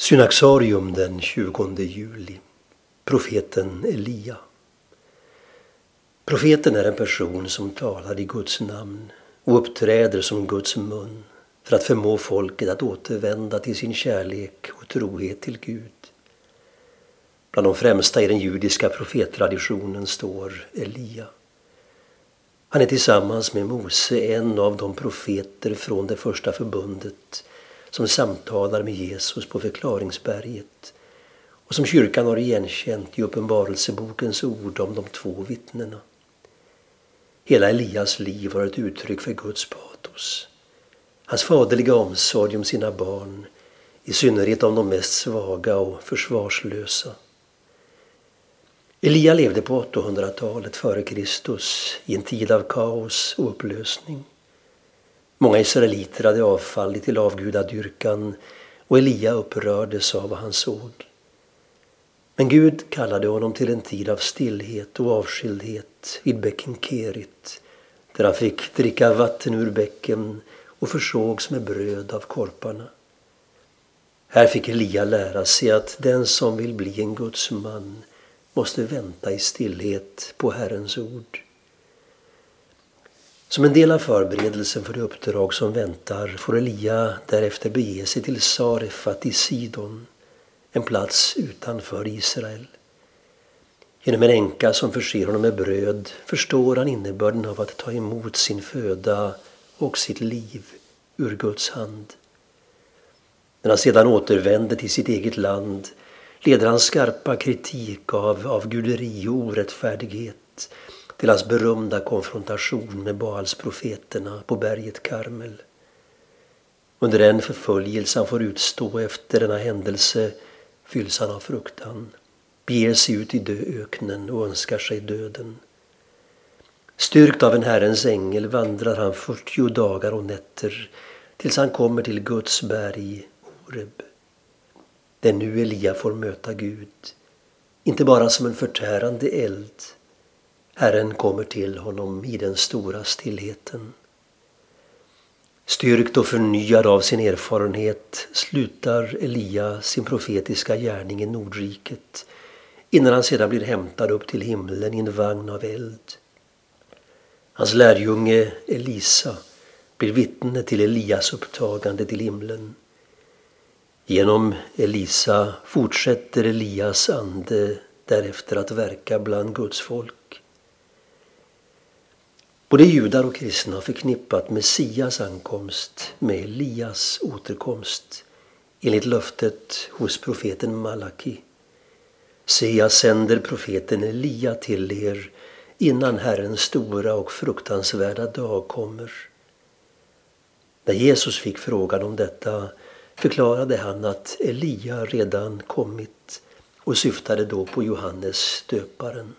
Synaxarium den 20 juli. Profeten Elia. Profeten är en person som talar i Guds namn och uppträder som Guds mun för att förmå folket att återvända till sin kärlek och trohet till Gud. Bland de främsta i den judiska profettraditionen står Elia. Han är tillsammans med Mose en av de profeter från det första förbundet som samtalar med Jesus på förklaringsberget och som kyrkan har igenkänt i Uppenbarelsebokens ord om de två vittnena. Hela Elias liv var ett uttryck för Guds patos. Hans faderliga omsorg om sina barn, i synnerhet om de mest svaga och försvarslösa. Elia levde på 800-talet före Kristus i en tid av kaos och upplösning. Många israeliter hade avfallit till avgudadyrkan och Elia upprördes av vad han såg. Men Gud kallade honom till en tid av stillhet och avskildhet vid bäcken Kerit där han fick dricka vatten ur bäcken och försågs med bröd av korparna. Här fick Elia lära sig att den som vill bli en Guds man måste vänta i stillhet på Herrens ord. Som en del av förberedelsen för det uppdrag som väntar får Elia därefter bege sig till Sarefat i Sidon, en plats utanför Israel. Genom en änka som förser honom med bröd förstår han innebörden av att ta emot sin föda och sitt liv ur Guds hand. När han sedan återvänder till sitt eget land leder han skarpa kritik av avguderi och orättfärdighet till hans berömda konfrontation med Baalsprofeterna på berget Karmel. Under den förföljelse han får utstå efter denna händelse fylls han av fruktan, beger sig ut i dööknen och önskar sig döden. Styrkt av en Herrens ängel vandrar han 40 dagar och nätter tills han kommer till Guds berg Horeb. Det är nu Elia får möta Gud, inte bara som en förtärande eld Herren kommer till honom i den stora stillheten. Styrkt och förnyad av sin erfarenhet slutar Elia sin profetiska gärning i Nordriket innan han sedan blir hämtad upp till himlen i en vagn av eld. Hans lärjunge Elisa blir vittne till Elias upptagande till himlen. Genom Elisa fortsätter Elias ande därefter att verka bland Guds folk. Både judar och kristna har förknippat Messias ankomst med Elias återkomst enligt löftet hos profeten Malaki. Se, jag sänder profeten Elia till er innan Herrens stora och fruktansvärda dag kommer. När Jesus fick frågan om detta förklarade han att Elia redan kommit och syftade då på Johannes döparen.